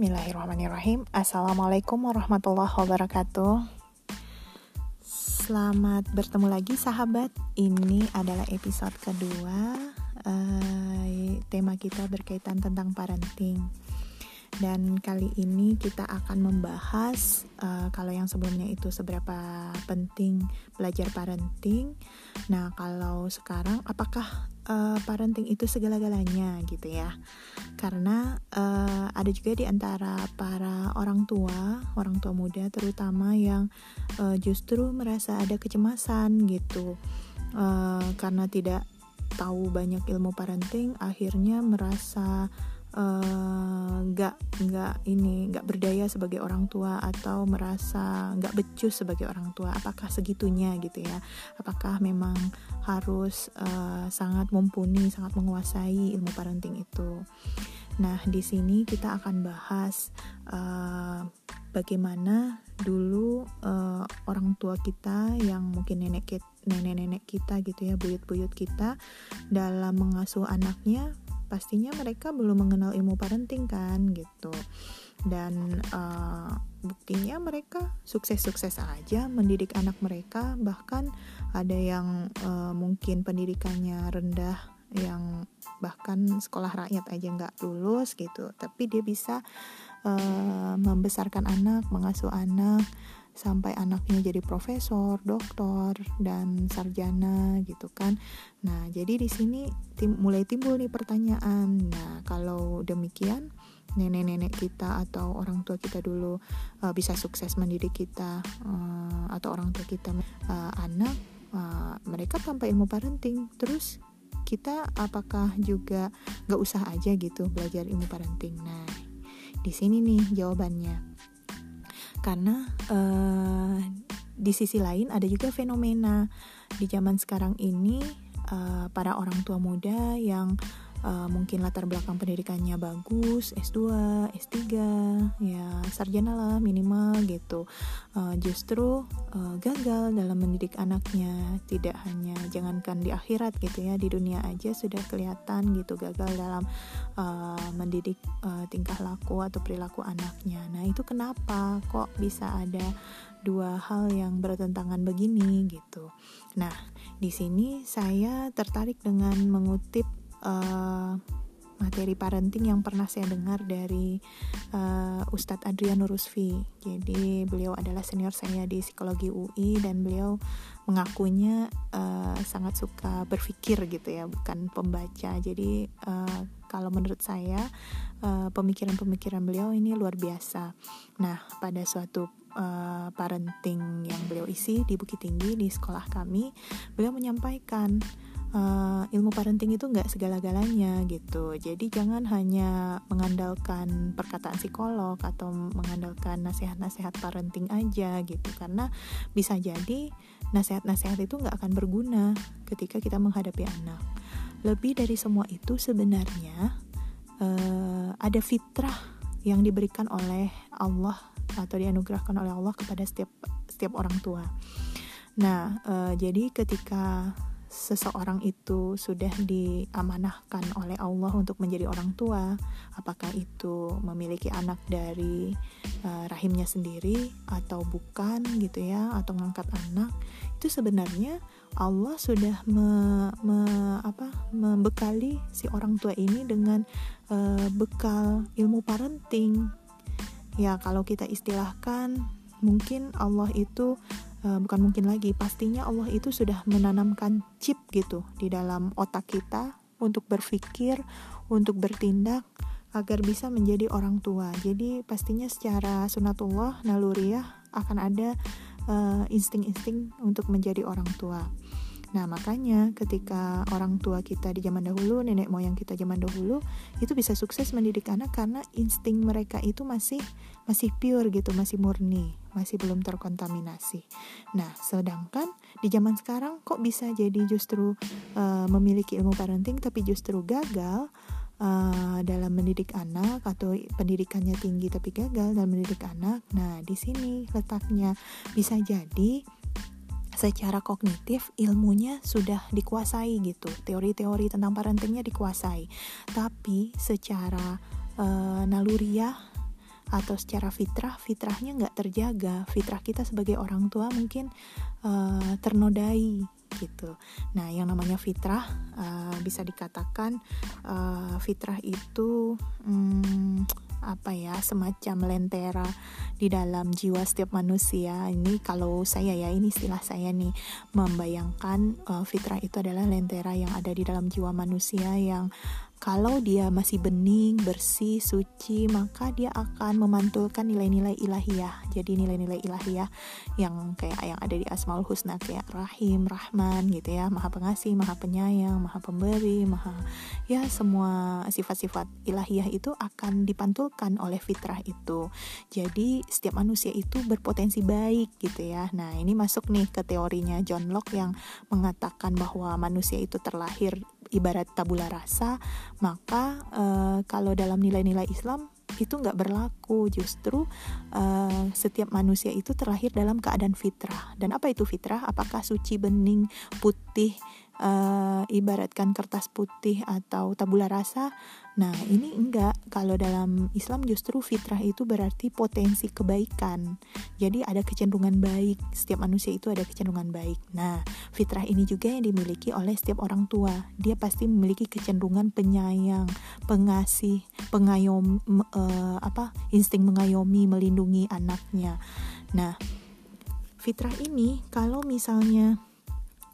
Bismillahirrahmanirrahim. Assalamualaikum warahmatullahi wabarakatuh. Selamat bertemu lagi sahabat. Ini adalah episode kedua uh, Tema kita berkaitan tentang parenting. Dan kali ini kita akan membahas uh, kalau yang sebelumnya itu seberapa penting belajar parenting. Nah, kalau sekarang apakah uh, parenting itu segala-galanya gitu ya? Karena uh, ada juga di antara para orang tua, orang tua muda terutama yang uh, justru merasa ada kecemasan gitu. Uh, karena tidak tahu banyak ilmu parenting akhirnya merasa nggak uh, nggak ini nggak berdaya sebagai orang tua atau merasa nggak becus sebagai orang tua. Apakah segitunya gitu ya? Apakah memang harus uh, sangat mumpuni sangat menguasai ilmu parenting itu? Nah di sini kita akan bahas uh, bagaimana dulu uh, orang tua kita yang mungkin nenek nenek-nenek kita gitu ya buyut-buyut kita dalam mengasuh anaknya pastinya mereka belum mengenal ilmu parenting kan gitu. Dan uh, buktinya mereka sukses-sukses aja mendidik anak mereka. Bahkan ada yang uh, mungkin pendidikannya rendah yang bahkan sekolah rakyat aja nggak lulus gitu. Tapi dia bisa uh, membesarkan anak mengasuh anak sampai anaknya jadi profesor, doktor, dan sarjana gitu kan. Nah, jadi di sini tim, mulai timbul nih pertanyaan. Nah, kalau demikian nenek-nenek kita atau orang tua kita dulu uh, bisa sukses mendidik kita uh, atau orang tua kita uh, anak uh, mereka tanpa ilmu parenting terus kita apakah juga gak usah aja gitu belajar ilmu parenting nah di sini nih jawabannya karena uh, di sisi lain ada juga fenomena. Di zaman sekarang ini uh, para orang tua muda yang uh, mungkin latar belakang pendidikannya bagus S2 S3 ya sarjana lah minimal gitu. Uh, justru uh, gagal dalam mendidik anaknya. Tidak hanya jangankan di akhirat gitu ya di dunia aja sudah kelihatan gitu gagal dalam uh, mendidik uh, tingkah laku atau perilaku anaknya. Nah itu kenapa kok bisa ada dua hal yang bertentangan begini gitu? Nah di sini saya tertarik dengan mengutip uh, materi parenting yang pernah saya dengar dari uh, Ustadz Adrian Rusfi. Jadi beliau adalah senior saya di psikologi UI dan beliau mengakunya uh, sangat suka berpikir gitu ya, bukan pembaca. Jadi uh, kalau menurut saya pemikiran-pemikiran uh, beliau ini luar biasa. Nah pada suatu uh, parenting yang beliau isi di Bukit Tinggi di sekolah kami, beliau menyampaikan uh, ilmu parenting itu nggak segala-galanya gitu. Jadi jangan hanya mengandalkan perkataan psikolog atau mengandalkan nasihat-nasihat parenting aja gitu, karena bisa jadi nasihat-nasihat itu nggak akan berguna ketika kita menghadapi anak. Lebih dari semua itu sebenarnya uh, ada fitrah yang diberikan oleh Allah atau dianugerahkan oleh Allah kepada setiap setiap orang tua. Nah, uh, jadi ketika seseorang itu sudah diamanahkan oleh Allah untuk menjadi orang tua, apakah itu memiliki anak dari uh, rahimnya sendiri atau bukan gitu ya, atau mengangkat anak, itu sebenarnya Allah sudah me, me, apa, membekali si orang tua ini dengan uh, bekal ilmu parenting. Ya, kalau kita istilahkan mungkin Allah itu uh, bukan mungkin lagi. Pastinya Allah itu sudah menanamkan chip gitu di dalam otak kita untuk berpikir untuk bertindak agar bisa menjadi orang tua. Jadi pastinya secara sunatullah naluriah akan ada uh, insting-insting untuk menjadi orang tua Nah, makanya ketika orang tua kita di zaman dahulu, nenek moyang kita zaman dahulu, itu bisa sukses mendidik anak karena insting mereka itu masih masih pure gitu, masih murni, masih belum terkontaminasi. Nah, sedangkan di zaman sekarang kok bisa jadi justru uh, memiliki ilmu parenting tapi justru gagal uh, dalam mendidik anak atau pendidikannya tinggi tapi gagal dalam mendidik anak. Nah, di sini letaknya bisa jadi secara kognitif ilmunya sudah dikuasai gitu. Teori-teori tentang parentingnya dikuasai. Tapi secara uh, naluriah atau secara fitrah fitrahnya nggak terjaga. Fitrah kita sebagai orang tua mungkin uh, ternodai gitu. Nah, yang namanya fitrah uh, bisa dikatakan uh, fitrah itu um, apa ya semacam lentera di dalam jiwa setiap manusia. Ini kalau saya ya ini istilah saya nih. Membayangkan uh, fitrah itu adalah lentera yang ada di dalam jiwa manusia yang kalau dia masih bening, bersih, suci, maka dia akan memantulkan nilai-nilai ilahiyah. Jadi nilai-nilai ilahiyah yang kayak yang ada di Asmaul Husna kayak Rahim, Rahman gitu ya, Maha Pengasih, Maha Penyayang, Maha Pemberi, Maha ya semua sifat-sifat ilahiyah itu akan dipantulkan oleh fitrah itu. Jadi setiap manusia itu berpotensi baik gitu ya. Nah, ini masuk nih ke teorinya John Locke yang mengatakan bahwa manusia itu terlahir ibarat tabula rasa, maka uh, kalau dalam nilai-nilai Islam itu nggak berlaku justru uh, setiap manusia itu terlahir dalam keadaan fitrah dan apa itu fitrah apakah suci bening putih uh, ibaratkan kertas putih atau tabula rasa. Nah, ini enggak. Kalau dalam Islam justru fitrah itu berarti potensi kebaikan. Jadi ada kecenderungan baik. Setiap manusia itu ada kecenderungan baik. Nah, fitrah ini juga yang dimiliki oleh setiap orang tua. Dia pasti memiliki kecenderungan penyayang, pengasih, pengayom uh, apa? insting mengayomi, melindungi anaknya. Nah, fitrah ini kalau misalnya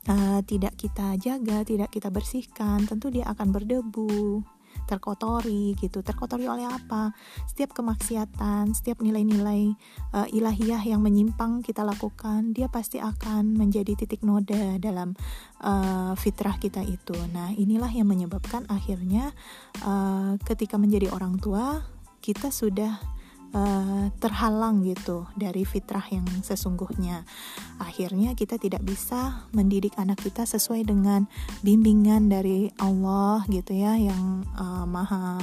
uh, tidak kita jaga, tidak kita bersihkan, tentu dia akan berdebu, terkotori gitu. Terkotori oleh apa? Setiap kemaksiatan, setiap nilai-nilai uh, ilahiyah yang menyimpang kita lakukan, dia pasti akan menjadi titik noda dalam uh, fitrah kita itu. Nah, inilah yang menyebabkan akhirnya uh, ketika menjadi orang tua, kita sudah uh, terhalang gitu dari fitrah yang sesungguhnya. Akhirnya kita tidak bisa mendidik anak kita sesuai dengan bimbingan dari Allah gitu ya yang uh, maha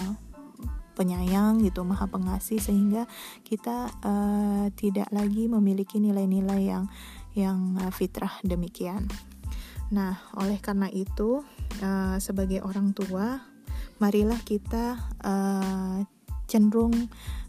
penyayang gitu, maha pengasih sehingga kita uh, tidak lagi memiliki nilai-nilai yang yang uh, fitrah demikian. Nah, oleh karena itu uh, sebagai orang tua, marilah kita uh, cenderung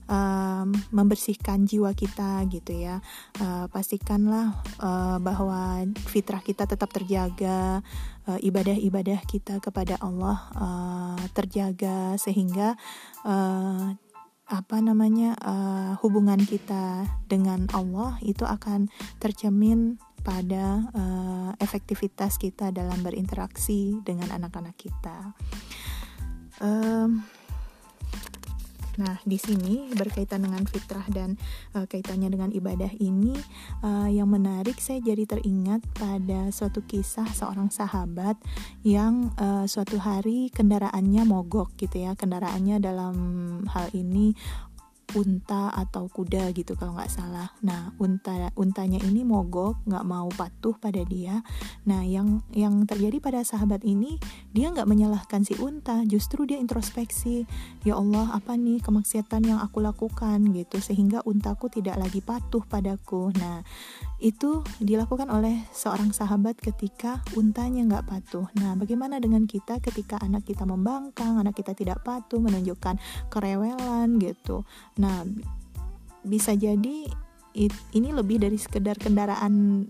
um, membersihkan jiwa kita gitu ya uh, pastikanlah uh, bahwa fitrah kita tetap terjaga uh, ibadah-ibadah kita kepada Allah uh, terjaga sehingga uh, apa namanya uh, hubungan kita dengan Allah itu akan tercermin pada uh, efektivitas kita dalam berinteraksi dengan anak-anak kita. Um, Nah, di sini berkaitan dengan fitrah dan uh, kaitannya dengan ibadah ini uh, yang menarik saya jadi teringat pada suatu kisah seorang sahabat yang uh, suatu hari kendaraannya mogok gitu ya. Kendaraannya dalam hal ini unta atau kuda gitu kalau nggak salah. Nah, unta untanya ini mogok, nggak mau patuh pada dia. Nah, yang yang terjadi pada sahabat ini, dia nggak menyalahkan si unta, justru dia introspeksi, ya Allah apa nih kemaksiatan yang aku lakukan gitu, sehingga untaku tidak lagi patuh padaku. Nah, itu dilakukan oleh seorang sahabat ketika untanya nggak patuh. Nah, bagaimana dengan kita ketika anak kita membangkang, anak kita tidak patuh, menunjukkan kerewelan gitu. Bisa jadi ini lebih dari sekedar kendaraan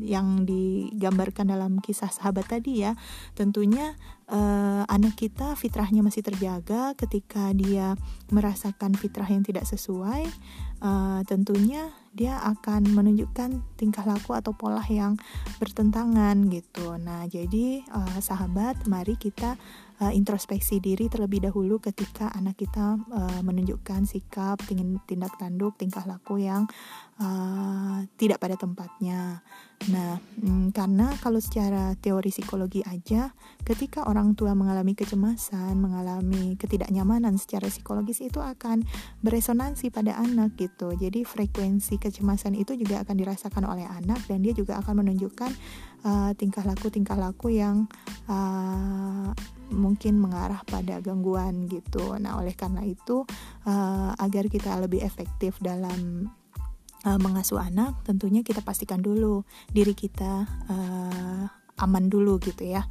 yang digambarkan dalam kisah sahabat tadi ya. Tentunya uh, anak kita fitrahnya masih terjaga ketika dia merasakan fitrah yang tidak sesuai uh, tentunya dia akan menunjukkan tingkah laku atau pola yang bertentangan gitu. Nah jadi uh, sahabat mari kita uh, introspeksi diri terlebih dahulu ketika anak kita uh, menunjukkan sikap, tindak tanduk, tingkah laku yang uh, tidak pada tempatnya. Nah, mm, karena kalau secara teori psikologi aja, ketika orang tua mengalami kecemasan, mengalami ketidaknyamanan secara psikologis itu akan beresonansi pada anak gitu. Jadi frekuensi kecemasan itu juga akan dirasakan oleh anak dan dia juga akan menunjukkan uh, tingkah laku tingkah laku yang uh, mungkin mengarah pada gangguan gitu. Nah, oleh karena itu uh, agar kita lebih efektif dalam uh, mengasuh anak, tentunya kita pastikan dulu diri kita uh, aman dulu gitu ya.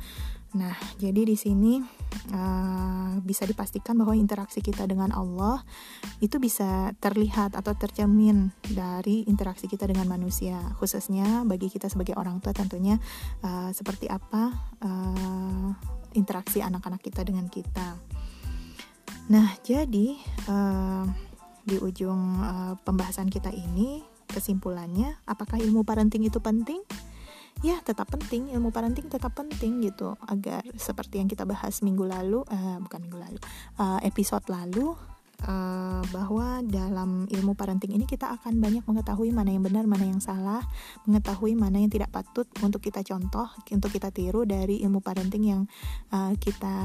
Nah, jadi di sini uh, bisa dipastikan bahwa interaksi kita dengan Allah itu bisa terlihat atau tercermin dari interaksi kita dengan manusia, khususnya bagi kita sebagai orang tua tentunya uh, seperti apa uh, interaksi anak-anak kita dengan kita. Nah, jadi uh, di ujung uh, pembahasan kita ini kesimpulannya, apakah ilmu parenting itu penting? ya tetap penting ilmu parenting tetap penting gitu agar seperti yang kita bahas minggu lalu uh, bukan minggu lalu uh, episode lalu uh, bahwa dalam ilmu parenting ini kita akan banyak mengetahui mana yang benar mana yang salah mengetahui mana yang tidak patut untuk kita contoh untuk kita tiru dari ilmu parenting yang uh, kita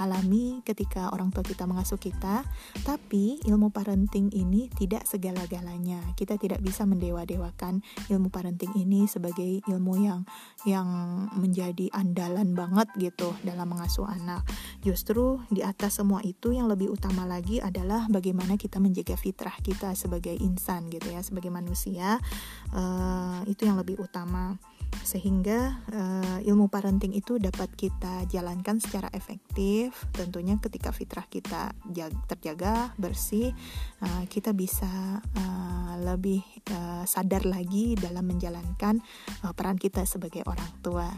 alami ketika orang tua kita mengasuh kita, tapi ilmu parenting ini tidak segala-galanya. Kita tidak bisa mendewa-dewakan ilmu parenting ini sebagai ilmu yang yang menjadi andalan banget gitu dalam mengasuh anak. Justru di atas semua itu yang lebih utama lagi adalah bagaimana kita menjaga fitrah kita sebagai insan gitu ya, sebagai manusia. Uh, itu yang lebih utama sehingga uh, ilmu parenting itu dapat kita jalankan secara efektif. Tentunya ketika fitrah kita terjaga bersih uh, kita bisa uh, lebih uh, sadar lagi dalam menjalankan uh, peran kita sebagai orang tua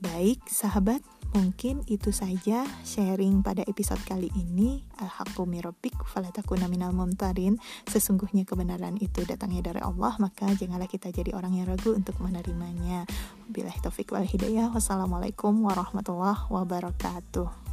baik sahabat Mungkin itu saja sharing pada episode kali ini. Al-haqqu mirabik falatakuna minal mumtarin. Sesungguhnya kebenaran itu datangnya dari Allah, maka janganlah kita jadi orang yang ragu untuk menerimanya. Wabillahi taufik wal hidayah. Wassalamualaikum warahmatullahi wabarakatuh.